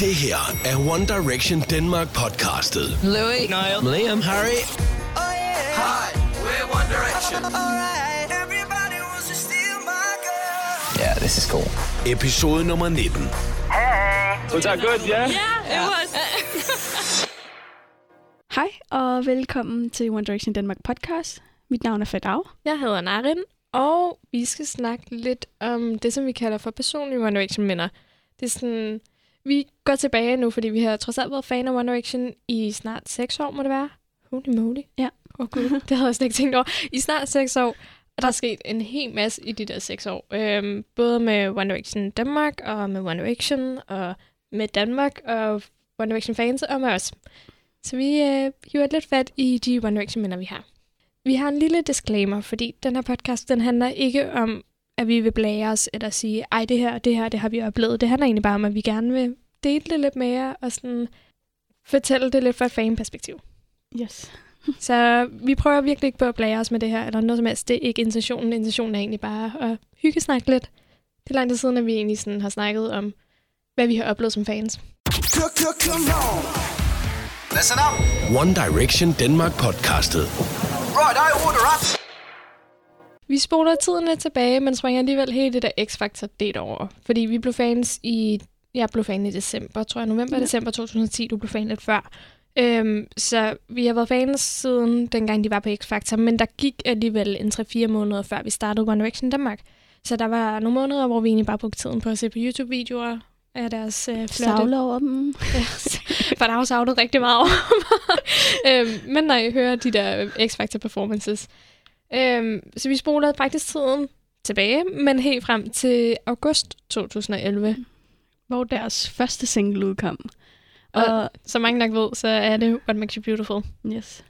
Det her er One Direction Denmark podcastet. Louis. Niall. Liam, Harry Hi, we're One Direction. Yeah, this is cool. episode nummer 19. Was that good, yeah? Yeah, it was. Hej og velkommen til One Direction Danmark podcast. Mit navn er Fadav. Jeg hedder Narin, og vi skal snakke lidt om det, som vi kalder for personlige One Direction-minder. Det er sådan, vi går tilbage nu, fordi vi har trods alt været fan af One Direction i snart 6 år, må det være. Holy moly. Ja. Åh oh, gud, det havde jeg slet ikke tænkt over. I snart 6 år, og der er sket en hel masse i de der 6 år. Øhm, både med One Direction Danmark, og med One Direction, og med Danmark, og One Direction fans, og med os. Så vi øh, hiver lidt fat i de One Direction-minder, vi har. Vi har en lille disclaimer, fordi den her podcast, den handler ikke om, at vi vil blære os, eller sige, ej, det her, det her, det har vi oplevet. Det handler egentlig bare om, at vi gerne vil dele det lidt mere, og sådan fortælle det lidt fra et fanperspektiv. Yes. Så vi prøver virkelig ikke på at blære os med det her, eller noget som helst. Det er ikke intentionen. Intentionen er egentlig bare at hygge snakke lidt. Det er lang tid siden, at vi egentlig sådan har snakket om, hvad vi har oplevet som fans. Listen up. One Direction Denmark podcastet. Right, I order up. Vi spoler tiden lidt tilbage, men springer alligevel hele det der X-Factor del over. Fordi vi blev fans i... Jeg blev fan i december, tror jeg. November, ja. december 2010. Du blev fan lidt før. Øhm, så vi har været fans siden dengang, de var på X-Factor. Men der gik alligevel en 3-4 måneder, før vi startede One Direction Danmark. Så der var nogle måneder, hvor vi egentlig bare brugte tiden på at se på YouTube-videoer af deres øh, flotte... Savler over dem. For der har jo savnet rigtig meget over øhm, men når jeg hører de der X-Factor performances. Øhm, så vi spoler faktisk tiden tilbage, men helt frem til august 2011. Hvor deres første single udkom. Og Og, som mange nok ved, så er det What Makes You Beautiful. yes.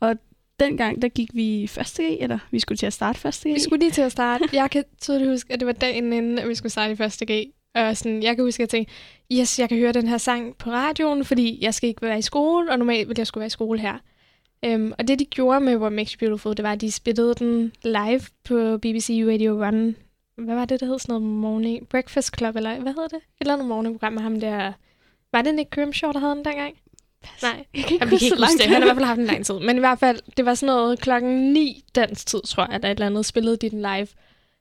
og dengang, der gik vi første G, eller vi skulle til at starte første G. Vi skulle lige til at starte. Jeg kan tydeligt huske, at det var dagen inden, at vi skulle starte i første G. Og sådan, jeg kan huske, at jeg tænkte, yes, jeg kan høre den her sang på radioen, fordi jeg skal ikke være i skole, og normalt ville jeg skulle være i skole her. Um, og det, de gjorde med What Makes You Beautiful, det var, at de spillede den live på BBC Radio 1. Hvad var det, der hed? Sådan noget morning... Breakfast Club, eller hvad hedder det? Et eller andet morgenprogram med ham der... Var det Nick Grimshaw, der havde den dengang? Nej, Jeg kan ikke Jamen, huske kan ikke huske det. Han har i hvert fald haft en lang tid. Men i hvert fald, det var sådan noget klokken 9 dansk tid, tror jeg, at et eller andet spillede de den live.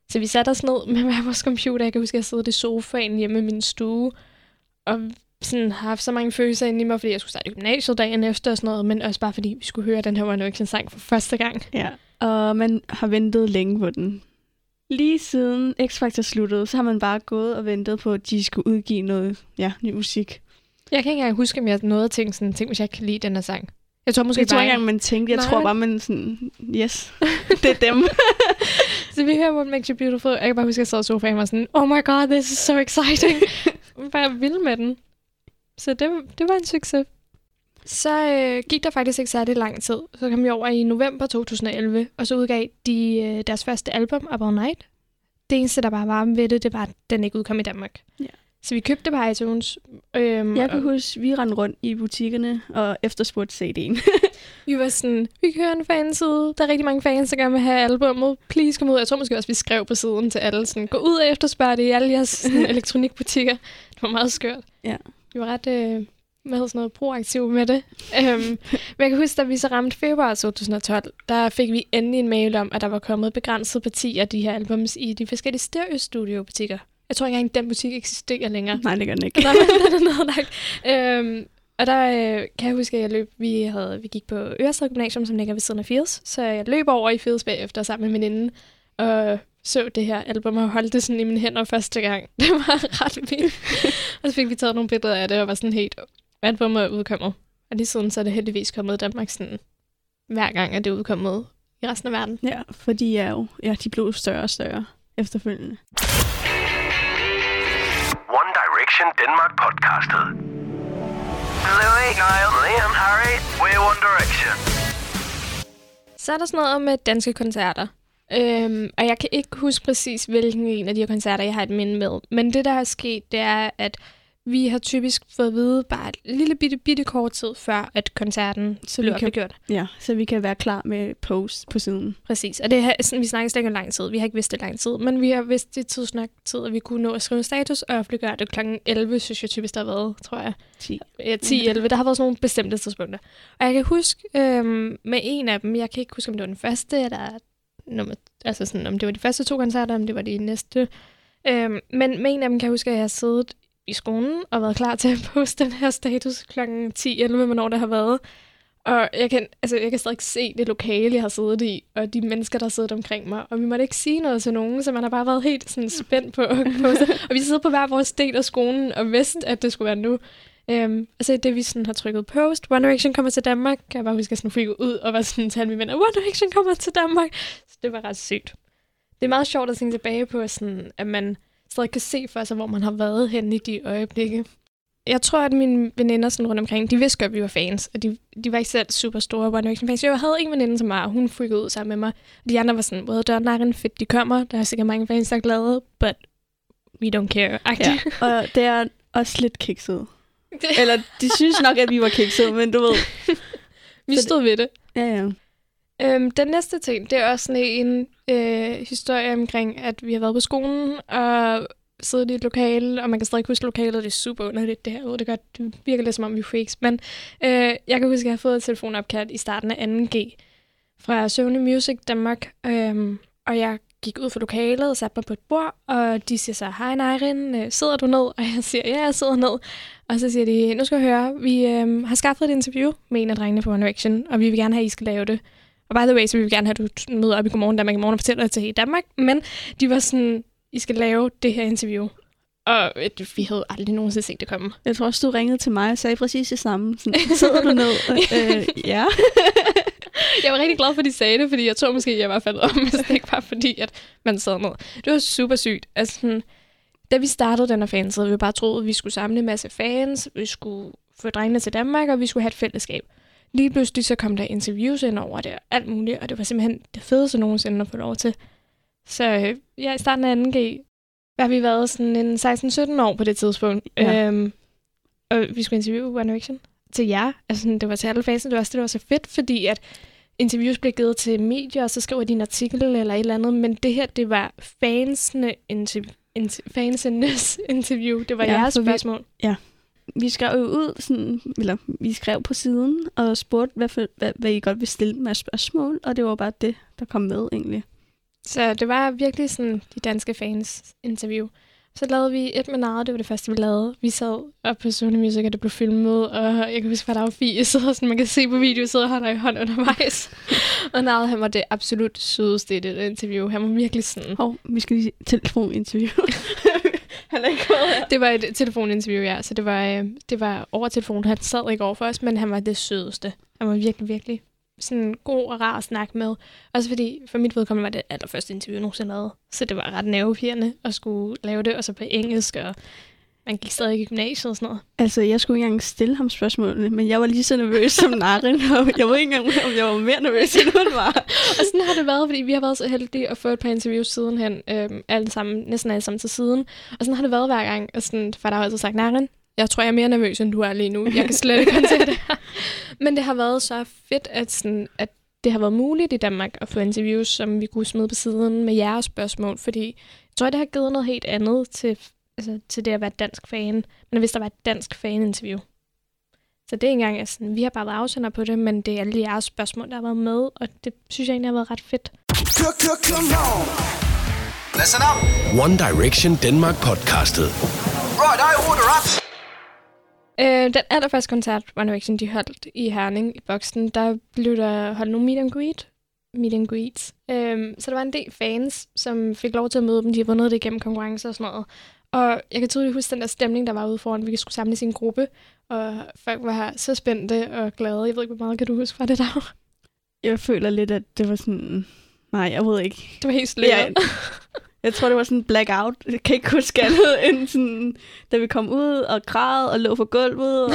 Så vi satte os ned med hver vores computer. Jeg kan huske, at jeg sad i sofaen hjemme i min stue. Og sådan har haft så mange følelser inde i mig, fordi jeg skulle starte i gymnasiet dagen efter og sådan noget. Men også bare fordi vi skulle høre den her One Direction sang for første gang. Ja, og man har ventet længe på den. Lige siden X-Factor sluttede, så har man bare gået og ventet på, at de skulle udgive noget ja, ny musik. Jeg kan ikke engang huske, om jeg nåede at tænke sådan, tænk, hvis jeg kan lide den her sang. Jeg tror måske Jeg tror bare, ikke engang, man tænkte. Jeg Nej. tror bare, man sådan, yes, det er dem. Så vi hører What Makes You Beautiful. Jeg kan bare huske, at jeg sad i sofaen og var sådan, oh my god, this is so exciting. Bare vild med den. Så det, det var en succes. Så øh, gik der faktisk ikke særlig lang tid. Så kom vi over i november 2011, og så udgav de øh, deres første album, All Night. Det eneste, der bare var ved det, det var, at den ikke udkom i Danmark. Ja. Så vi købte på iTunes. Øhm, Jeg kan og huske, vi rendte rundt i butikkerne og efterspurgte CD'en. vi var sådan, vi kører en fanside. Der er rigtig mange fans, der gerne vil have albummet. Please kom ud. Jeg tror måske også, vi skrev på siden til alle. Sådan, Gå ud og efterspørg det i alle jeres sådan, elektronikbutikker. Det var meget skørt. Ja. Vi var ret øh, hvad hedder sådan noget, proaktive med det. um, men jeg kan huske, da vi så ramte februar 2012, der fik vi endelig en mail om, at der var kommet begrænset parti af de her albums i de forskellige stereo studio butikker. Jeg tror ikke engang, den butik eksisterer længere. Nej, det gør den ikke. Nej, men den er nedlagt. Øhm, og der øh, kan jeg huske, at jeg løb, vi, havde, vi gik på Ørested Gymnasium, som ligger ved siden af Fields. Så jeg løb over i Fields bagefter sammen med min veninde, og så det her album og holdt det sådan i mine hænder første gang. Det var ret vildt. og så fik vi taget nogle billeder af det, og var sådan helt, albumet er udkommet. Og lige siden så er det heldigvis kommet i Danmark sådan, hver gang, at det er udkommet i resten af verden. Ja, for de er jo, ja, de blev større og større efterfølgende. One Direction Denmark podcastet. Louis, Niall, Liam, Harry, we're One Direction. Så er der sådan noget med danske koncerter. Øhm, og jeg kan ikke huske præcis, hvilken en af de her koncerter, jeg har et minde med. Men det, der er sket, det er, at vi har typisk fået at vide bare et lille bitte, bitte kort tid før, at koncerten Så bliver offentliggjort. ja, så vi kan være klar med post på siden. Præcis, og det er sådan, vi snakker slet ikke om lang tid. Vi har ikke vidst det lang tid, men vi har vidst det tidsnok tid, at vi kunne nå at skrive en status og offentliggøre det kl. 11, synes jeg typisk, der har været, tror jeg. 10. Ja, 10-11. Der har været sådan nogle bestemte tidspunkter. Og jeg kan huske øhm, med en af dem, jeg kan ikke huske, om det var den første, eller nummer, altså sådan, om det var de første to koncerter, om det var de næste. Øhm, men med en af dem kan jeg huske, at jeg har siddet i skolen og været klar til at poste den her status kl. 10-11, hvornår det har været. Og jeg kan, altså, jeg kan stadig se det lokale, jeg har siddet i, og de mennesker, der har siddet omkring mig. Og vi måtte ikke sige noget til nogen, så man har bare været helt sådan spændt på at poste. og vi sidder på hver vores del af skolen og vidste, at det skulle være nu. Um, altså det vi sådan har trykket post, One Direction kommer til Danmark, jeg bare husker, at sådan freake ud og var sådan til mine venner, One Direction kommer til Danmark. Så det var ret sygt. Det er meget sjovt at tænke tilbage på, sådan, at man stadig kan se for sig, hvor man har været hen i de øjeblikke. Jeg tror, at mine veninder sådan rundt omkring, de vidste godt, at vi var fans, og de, de var ikke selv super store One Direction fans. Jeg havde en veninde, som var, hun freakede ud sammen med mig. Og de andre var sådan, well done, fedt, de kommer. Der er sikkert mange fans, der er glade, but we don't care. Ja. Og det er også lidt kikset. Eller de synes nok, at vi var kikset, men du ved. vi Så stod ved det. Ja, ja. Øhm, den næste ting, det er også sådan en øh, historie omkring, at vi har været på skolen og siddet i et lokale, og man kan stadig huske lokalet, det er super underligt det her. Det, gør, det virker lidt som om, vi er freaks. Men øh, jeg kan huske, at jeg har fået et telefonopkald i starten af 2G fra Sony Music Danmark, øhm, og jeg gik ud fra lokalet og satte mig på et bord, og de siger så, hej Nejrin, øh, sidder du ned? Og jeg siger, ja, jeg sidder ned. Og så siger de, nu skal jeg høre, vi øh, har skaffet et interview med en af drengene på One Direction, og vi vil gerne have, at I skal lave det. Og by the way, så vil vi gerne have, at du møder op i Godmorgen Danmark i morgen og fortæller det til hele Danmark. Men de var sådan, I skal lave det her interview. Og øh, vi havde aldrig nogensinde set det komme. Jeg tror også, du ringede til mig og sagde præcis det samme. Sådan, sidder du ned? øh, ja. jeg var rigtig glad for, at de sagde det, fordi jeg tror måske, jeg var faldet om, hvis det ikke var fordi, at man sad ned. Det var super sygt. Altså, sådan, da vi startede den her fan, så havde vi bare troet, at vi skulle samle en masse fans, vi skulle få drengene til Danmark, og vi skulle have et fællesskab. Lige pludselig så kom der interviews ind over det, og alt muligt, og det var simpelthen det fedeste nogensinde at få lov til. Så øh, ja, i starten af 2G, har vi været sådan en 16-17 år på det tidspunkt. Ja. Øhm, og vi skulle interviewe One Direction til jer. Altså, det var til alle fasen. Det var også det, der var så fedt, fordi at interviews blev givet til medier, og så skriver de en artikel eller et eller andet. Men det her, det var fansene interview. Inter- fansenes interview. Det var Ja, ja, jeres for vi- spørgsmål. Vi skrev jo ud, sådan, eller vi skrev på siden, og spurgte, hvad, for, hvad, hvad I godt ville stille med spørgsmål, og det var bare det, der kom med egentlig. Så det var virkelig sådan de danske fans interview. Så lavede vi et med Nara, det var det første, vi lavede. Vi sad op på Sony Music, og det blev filmet, og jeg kan huske, at der var Fie, sidder sådan, man kan se på video, sidder han der i hånd undervejs. og Nara, han var det absolut sødeste i det interview. Han var virkelig sådan... Hov, vi skal lige telefoninterview. Han er ikke her. Det var et telefoninterview, ja, så det var, øh, det var over telefonen. Han sad ikke over for os, men han var det sødeste. Han var virkelig, virkelig sådan god og rar at snakke med. Også fordi, for mit vedkommende var det allerførste interview, jeg nogensinde lavede. Så det var ret nervepirrende at skulle lave det, og så på engelsk, og man gik stadig i gymnasiet og sådan noget. Altså, jeg skulle ikke engang stille ham spørgsmålene, men jeg var lige så nervøs som Narin, og jeg ved ikke engang, om jeg var mere nervøs, end hun var. Og sådan har det været, fordi vi har været så heldige at få et par interviews sidenhen, øhm, alle sammen, næsten alle sammen til siden. Og sådan har det været hver gang, og sådan, for der har altid sagt, Naren, jeg tror, jeg er mere nervøs, end du er lige nu. Jeg kan slet ikke håndtere det her. Men det har været så fedt, at, sådan, at det har været muligt i Danmark at få interviews, som vi kunne smide på siden med jeres spørgsmål, fordi jeg tror, det har givet noget helt andet til, altså, til det at være dansk fan, men hvis der var et dansk fan-interview. Så det er ikke engang, altså, vi har bare været afsender på det, men det er alle jeres spørgsmål, der har været med, og det synes jeg egentlig har været ret fedt. Listen up. One Direction Denmark podcastet. Right, I order up. Øh, den allerførste koncert, One Direction, de holdt i Herning i boksen, der blev der holdt nogle meet and greet. Meet and greets. Øh, så der var en del fans, som fik lov til at møde dem. De har vundet det igennem konkurrencer og sådan noget. Og jeg kan tydeligt huske den der stemning, der var ude foran. Vi skulle samles i en gruppe, og folk var så spændte og glade. Jeg ved ikke, hvor meget kan du huske fra det der? Jeg føler lidt, at det var sådan... Nej, jeg ved ikke. Det var helt sløret. Jeg, jeg tror, det var sådan blackout. Jeg kan ikke huske andet end sådan, da vi kom ud og græd og lå på gulvet. Og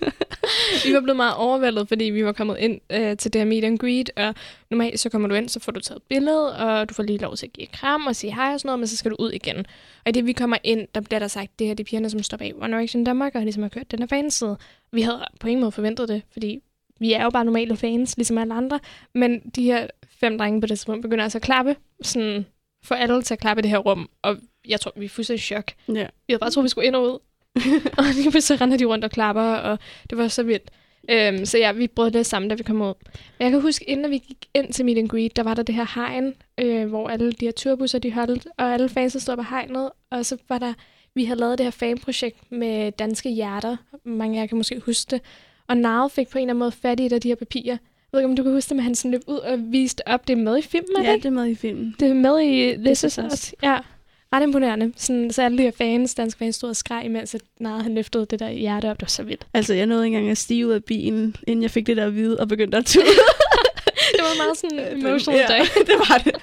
vi var blevet meget overvældet, fordi vi var kommet ind øh, til det her meet and greet, og normalt så kommer du ind, så får du taget et billede, og du får lige lov til at give kram og sige hej og sådan noget, men så skal du ud igen. Og i det vi kommer ind, der bliver der sagt, det her er de pigerne, som står bag One Direction Danmark, og ligesom har kørt den her fanside. Vi havde på ingen måde forventet det, fordi vi er jo bare normale fans, ligesom alle andre, men de her fem drenge på det tidspunkt begynder altså at klappe, sådan for alle til at klappe i det her rum, og jeg tror, vi er fuldstændig i chok. Ja. Vi havde bare troet, vi skulle ind og ud. og lige pludselig render de rundt og klapper, og det var så vildt. Øhm, så ja, vi brød det sammen, da vi kom ud. Men jeg kan huske, inden vi gik ind til meet and greet, der var der det her hegn, øh, hvor alle de her turbusser, de holdt, og alle fans stod på hegnet, og så var der, vi havde lavet det her fanprojekt med danske hjerter. Mange af jer kan måske huske det. Og Nile fik på en eller anden måde fat i et af de her papirer. Jeg ved ikke, om du kan huske det, men han sådan løb ud og viste op. Det er med i filmen, er det Ja, det er med i filmen. Det er med i This, This Is Us. Ja, ret imponerende. Sådan, så alle de her fans, danske fans, stod og skreg, imens at nej, han løftede det der hjerte op. Det var så vildt. Altså, jeg nåede ikke engang at stige ud af bilen, inden jeg fik det der at vide, og begyndte at tude. Det var meget sådan emotional ja, dag. det var det.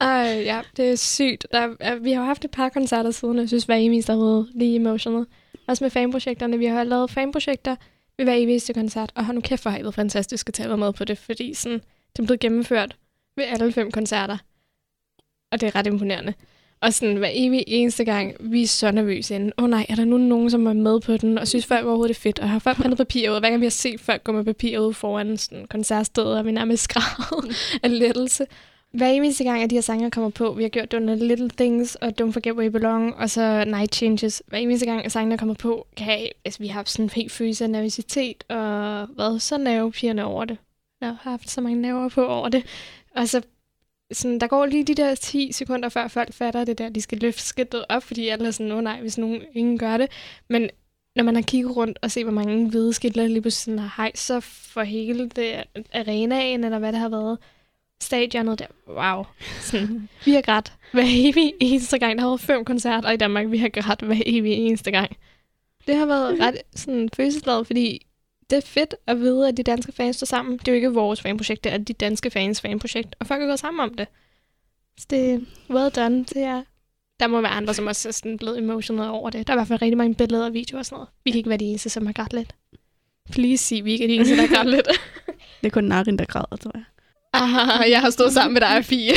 Ej, ja, det er sygt. Der, er, vi har haft et par koncerter siden, og jeg synes, hver eneste har været lige emotional. Også med fanprojekterne. Vi har lavet fanprojekter ved hver eneste koncert, og har nu kæft hvor har I været fantastisk at tage med på det, fordi sådan, det er blevet gennemført ved alle fem koncerter. Og det er ret imponerende. Og sådan hver evig eneste gang, vi er så nervøse inden. Åh oh, nej, er der nu nogen, som er med på den, og synes folk overhovedet det er fedt, og har folk printet papir ud. Hver gang vi har set folk gå med papir ud foran sådan koncertstedet, og vi nærmest skravet af lettelse. Hver eneste gang, at de her sanger kommer på, vi har gjort det under Little Things og Don't Forget Where You Belong, og så Night Changes. Hver eneste gang, at sangene kommer på, kan jeg, altså, vi har haft sådan en helt følelse af nervøsitet, og hvad, så nervepigerne over det. Jeg har haft så mange nerver på over det. Og så sådan, der går lige de der 10 sekunder, før folk fatter det der, de skal løfte skidtet op, fordi alle er sådan, åh oh, nej, hvis nogen ingen gør det. Men når man har kigget rundt og set, hvor mange hvide skilter lige pludselig sådan har hejst sig for hele det arenaen, eller hvad det har været, stadionet der, wow. Sådan, vi har grædt hver evig eneste gang. Der har været fem koncerter i Danmark, vi har grædt hver evig eneste gang. Det har været ret sådan, følelsesladet, fordi det er fedt at vide, at de danske fans står sammen. Det er jo ikke vores fanprojekt, det er de danske fans fanprojekt, og folk er gået sammen om det. Så det er well done til jer. Der må være andre, som også er sådan blevet emotional over det. Der er i hvert fald rigtig mange billeder og videoer og sådan noget. Vi kan ikke være de eneste, som har grædt lidt. Please sig, vi ikke er de eneste, der har grædt lidt. Det er kun Narin, der græder, tror jeg. Ah, jeg har stået sammen med dig, Fie.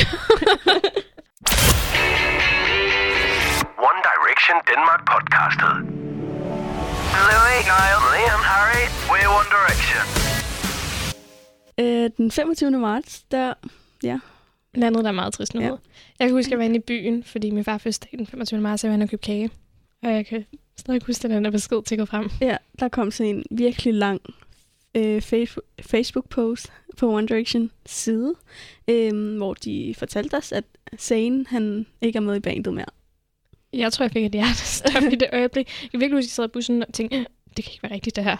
One Direction Denmark podcastet. Louis, Niall, Liam, Harry, we're One Direction. Øh, den 25. marts, der... Ja. Landet der er meget trist nu. Ja. Jeg kan huske, at jeg var inde i byen, fordi min far fødselsdag den 25. marts, jeg var inde og købe kage. Og jeg kan stadig huske, at den der besked tækket frem. Ja, der kom sådan en virkelig lang øh, Facebook-post på One Direction side, øh, hvor de fortalte os, at Zayn, han ikke er med i bandet mere. Jeg tror, jeg fik et hjertestop i det øjeblik. Jeg kan virkelig huske, at jeg sad i bussen og tænkte, det kan ikke være rigtigt, det her.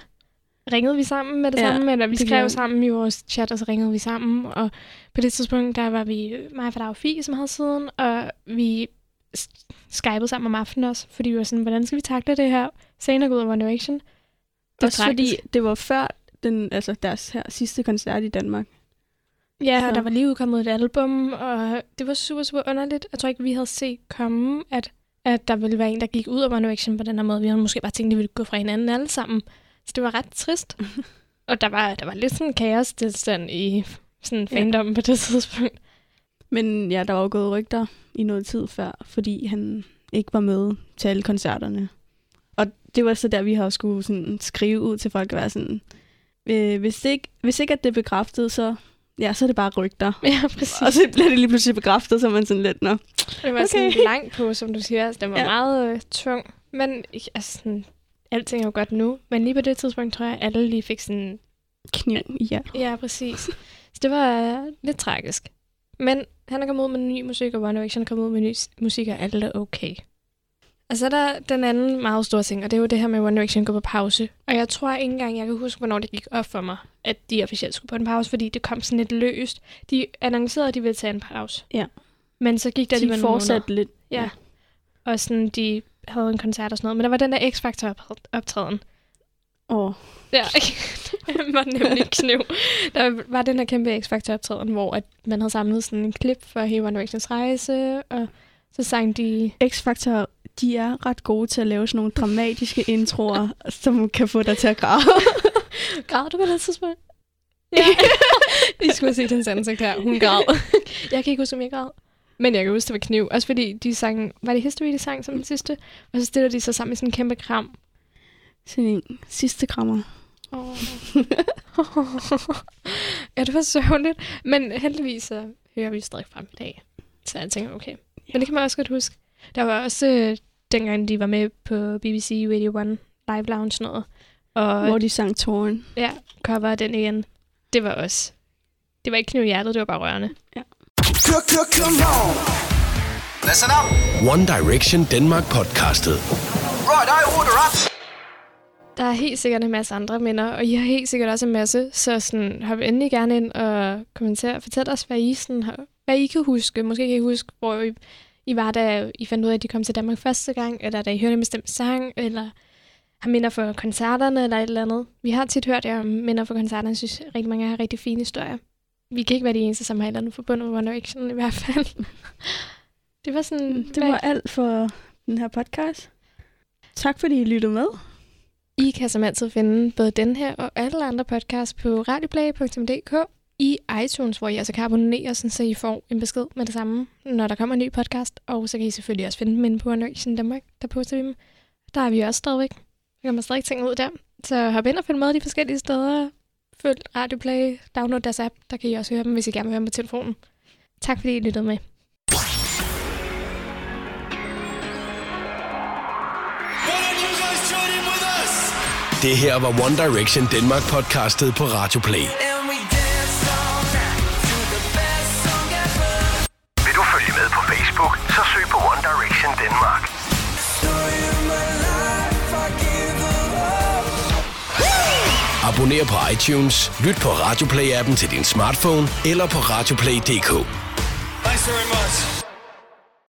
Ringede vi sammen med det Ja, samme, eller vi skrev vi. sammen i vores chat, og så ringede vi sammen. Og på det tidspunkt, der var vi mig for og Fie, som havde siden, og vi skypede sammen om aftenen også, fordi vi var sådan, hvordan skal vi takle det her? Senere gå ud af One Direction. Det Også fordi det var før den, altså deres her sidste koncert i Danmark. Ja, Så- og der var lige udkommet et album, og det var super, super underligt. Jeg tror ikke, vi havde set komme, at, at der ville være en, der gik ud af One Direction på den her måde. Vi havde måske bare tænkt, at vi ville gå fra hinanden alle sammen. Så det var ret trist. og der var, der var lidt sådan en kaos-tilstand i sådan Ja. fandom på det tidspunkt. Men ja, der var jo gået rygter i noget tid før, fordi han ikke var med til alle koncerterne. Og det var så der, vi har skulle sådan skrive ud til folk og være sådan, øh, hvis, ikke, hvis ikke at det er bekræftet, så, ja, så er det bare rygter. Ja, præcis. Og så bliver det lige pludselig bekræftet, så er man sådan lidt, nå. det var okay. sådan langt på, som du siger. Altså, den var Ja. meget øh, tung. Men altså, sådan, alting er jo godt nu. Men lige på det tidspunkt, tror jeg, at alle lige fik sådan Kniv, ja. Ja, præcis. Så det var øh, lidt tragisk. Men han er kommet ud med ny musik, og One Direction er kommet ud med ny musik, og alt er okay. Og så er der den anden meget store ting, og det er jo det her med, at One Direction går på pause. Og jeg tror ikke engang, jeg kan huske, hvornår det gik op for mig, at de officielt skulle på en pause, fordi det kom sådan lidt løst. De annoncerede, at de ville tage en pause. Ja. Men så gik der De alligevel nogle måneder. fortsatte lidt. Ja. Og sådan, de havde en koncert og sådan noget. Men der var den der X-Factor-optræden. Åh, Ja, den var nemlig kniv. Der var den her kæmpe X-Factor optræden, hvor at man havde samlet sådan en klip for hele One Directions rejse, og så sang de... X-Factor, de er ret gode til at lave sådan nogle dramatiske introer, som kan få dig til at græde. Græd du på det tidspunkt? Ja. I skulle set hendes ansigt her. Hun græd. jeg kan ikke huske, om jeg græd. Men jeg kan huske, det var kniv. Også fordi de sang... Var det History, de sang som den sidste? Og så stiller de sig sammen i sådan en kæmpe kram. Sådan en sidste krammer. Oh. ja, det var sørgeligt. Men heldigvis så hører vi stadig frem i dag. Så jeg tænker, okay. Men det kan man også godt huske. Der var også øh, dengang, de var med på BBC Radio 1 Live Lounge noget. Og Hvor de sang Torn. ja, cover den igen. Det var også... Det var ikke kniv hjertet, det var bare rørende. Come on. Listen up. One Direction Denmark podcastet. Right, I order up. Der er helt sikkert en masse andre minder, og I har helt sikkert også en masse, så sådan, hop endelig gerne ind og kommenter. Fortæl os, hvad I, sådan, hvad I kan huske. Måske kan I huske, hvor I, I var, da I fandt ud af, at de kom til Danmark første gang, eller da I hørte en bestemt sang, eller har minder for koncerterne, eller et eller andet. Vi har tit hørt jer om minder for koncerterne. Synes, rigtig mange har rigtig fine historier. Vi kan ikke være de eneste, som har et eller andet forbundet med One Direction, i hvert fald. det var sådan... Det var alt for den her podcast. Tak fordi I lyttede med. I kan som altid finde både den her og alle andre podcasts på radioplay.dk i iTunes, hvor I altså kan abonnere, sådan, så I får en besked med det samme, når der kommer en ny podcast. Og så kan I selvfølgelig også finde dem inde på Nation Danmark, der poster vi dem. Der er vi også stadigvæk. Der kommer stadig ting ud der. Så hop ind og følg med de forskellige steder. Følg Radioplay, download deres app, der kan I også høre dem, hvis I gerne vil høre dem på telefonen. Tak fordi I lyttede med. Det her var One Direction Denmark podcastet på Radio Play. Vil du følge med på Facebook, så søg på One Direction Danmark. Abonner på iTunes, lyt på Radio Play-appen til din smartphone eller på radioplay.dk. Thanks very much.